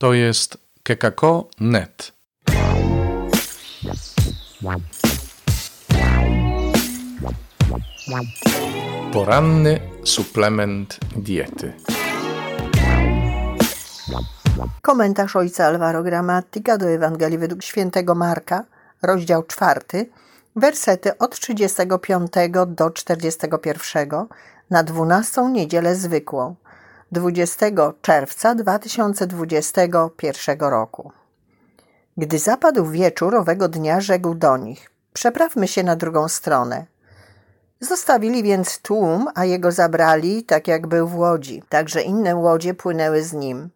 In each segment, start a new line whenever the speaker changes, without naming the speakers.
To jest kekako.net. Poranny suplement diety.
Komentarz ojca Alvaro Gramatika do Ewangelii według świętego Marka, rozdział 4, wersety od 35 do 41 na 12 niedzielę zwykłą, 20 czerwca 2021 roku. Gdy zapadł wieczór owego dnia, rzekł do nich: Przeprawmy się na drugą stronę. Zostawili więc tłum, a jego zabrali, tak jak był w łodzi, także inne łodzie płynęły z nim.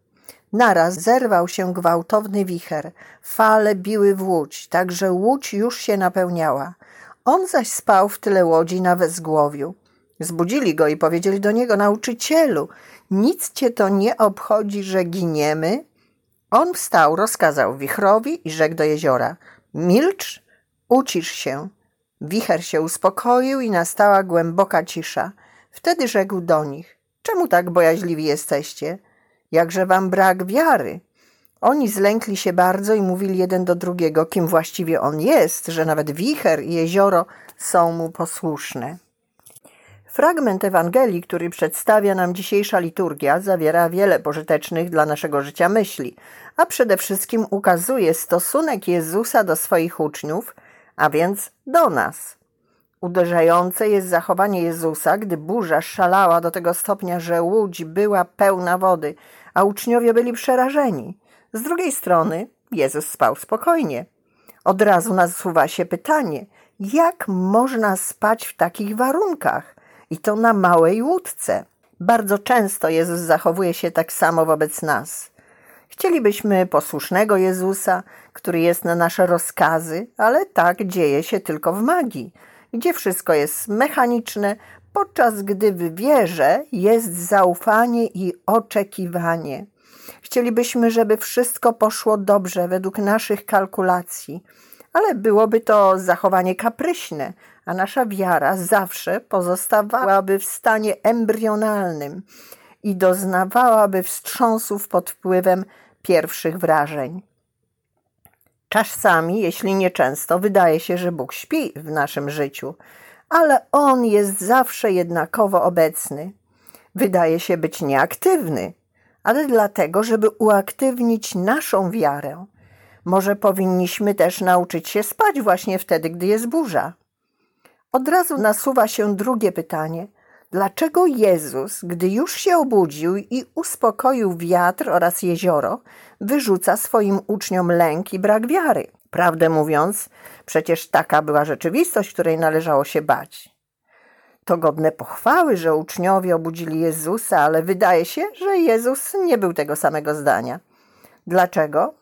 Naraz zerwał się gwałtowny wicher, fale biły w łódź, tak że łódź już się napełniała. On zaś spał w tyle łodzi na wezgłowiu. Zbudzili go i powiedzieli do niego, nauczycielu, nic cię to nie obchodzi, że giniemy? On wstał, rozkazał wichrowi i rzekł do jeziora, milcz, ucisz się. Wicher się uspokoił i nastała głęboka cisza. Wtedy rzekł do nich, czemu tak bojaźliwi jesteście? Jakże wam brak wiary? Oni zlękli się bardzo i mówili jeden do drugiego, kim właściwie on jest, że nawet wicher i jezioro są mu posłuszne. Fragment Ewangelii, który przedstawia nam dzisiejsza liturgia, zawiera wiele pożytecznych dla naszego życia myśli, a przede wszystkim ukazuje stosunek Jezusa do swoich uczniów, a więc do nas. Uderzające jest zachowanie Jezusa, gdy burza szalała do tego stopnia, że łódź była pełna wody, a uczniowie byli przerażeni. Z drugiej strony Jezus spał spokojnie. Od razu nasuwa się pytanie, jak można spać w takich warunkach? I to na małej łódce. Bardzo często Jezus zachowuje się tak samo wobec nas. Chcielibyśmy posłusznego Jezusa, który jest na nasze rozkazy, ale tak dzieje się tylko w magii, gdzie wszystko jest mechaniczne, podczas gdy w wierze jest zaufanie i oczekiwanie. Chcielibyśmy, żeby wszystko poszło dobrze według naszych kalkulacji, ale byłoby to zachowanie kapryśne, a nasza wiara zawsze pozostawałaby w stanie embrionalnym i doznawałaby wstrząsów pod wpływem pierwszych wrażeń. Czasami, jeśli nie często, wydaje się, że Bóg śpi w naszym życiu, ale On jest zawsze jednakowo obecny. Wydaje się być nieaktywny, ale dlatego, żeby uaktywnić naszą wiarę. Może powinniśmy też nauczyć się spać właśnie wtedy, gdy jest burza. Od razu nasuwa się drugie pytanie. Dlaczego Jezus, gdy już się obudził i uspokoił wiatr oraz jezioro, wyrzuca swoim uczniom lęk i brak wiary? Prawdę mówiąc, przecież taka była rzeczywistość, której należało się bać. To godne pochwały, że uczniowie obudzili Jezusa, ale wydaje się, że Jezus nie był tego samego zdania. Dlaczego?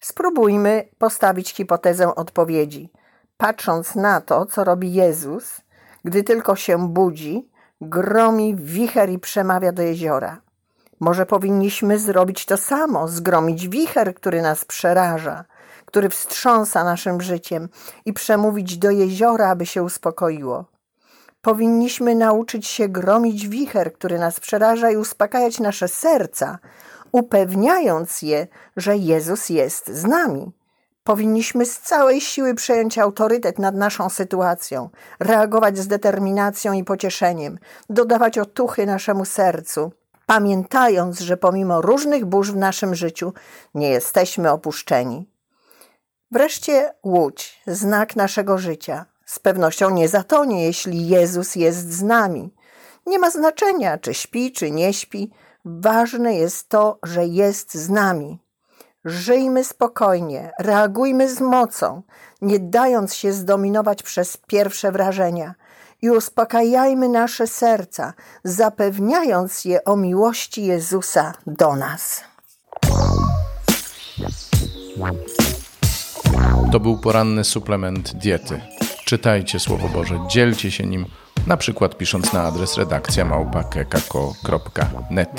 Spróbujmy postawić hipotezę odpowiedzi. Patrząc na to, co robi Jezus, gdy tylko się budzi, gromi wicher i przemawia do jeziora. Może powinniśmy zrobić to samo, zgromić wicher, który nas przeraża, który wstrząsa naszym życiem i przemówić do jeziora, aby się uspokoiło. Powinniśmy nauczyć się gromić wicher, który nas przeraża i uspokajać nasze serca, upewniając je, że Jezus jest z nami. Powinniśmy z całej siły przejąć autorytet nad naszą sytuacją, reagować z determinacją i pocieszeniem, dodawać otuchy naszemu sercu, pamiętając, że pomimo różnych burz w naszym życiu nie jesteśmy opuszczeni. Wreszcie łódź, znak naszego życia. Z pewnością nie zatonie, jeśli Jezus jest z nami. Nie ma znaczenia, czy śpi, czy nie śpi. Ważne jest to, że jest z nami. Żyjmy spokojnie, reagujmy z mocą, nie dając się zdominować przez pierwsze wrażenia i uspokajajmy nasze serca, zapewniając je o miłości Jezusa do nas.
To był poranny suplement diety. Czytajcie Słowo Boże, dzielcie się nim, na przykład pisząc na adres redakcja małpa.kekako.net.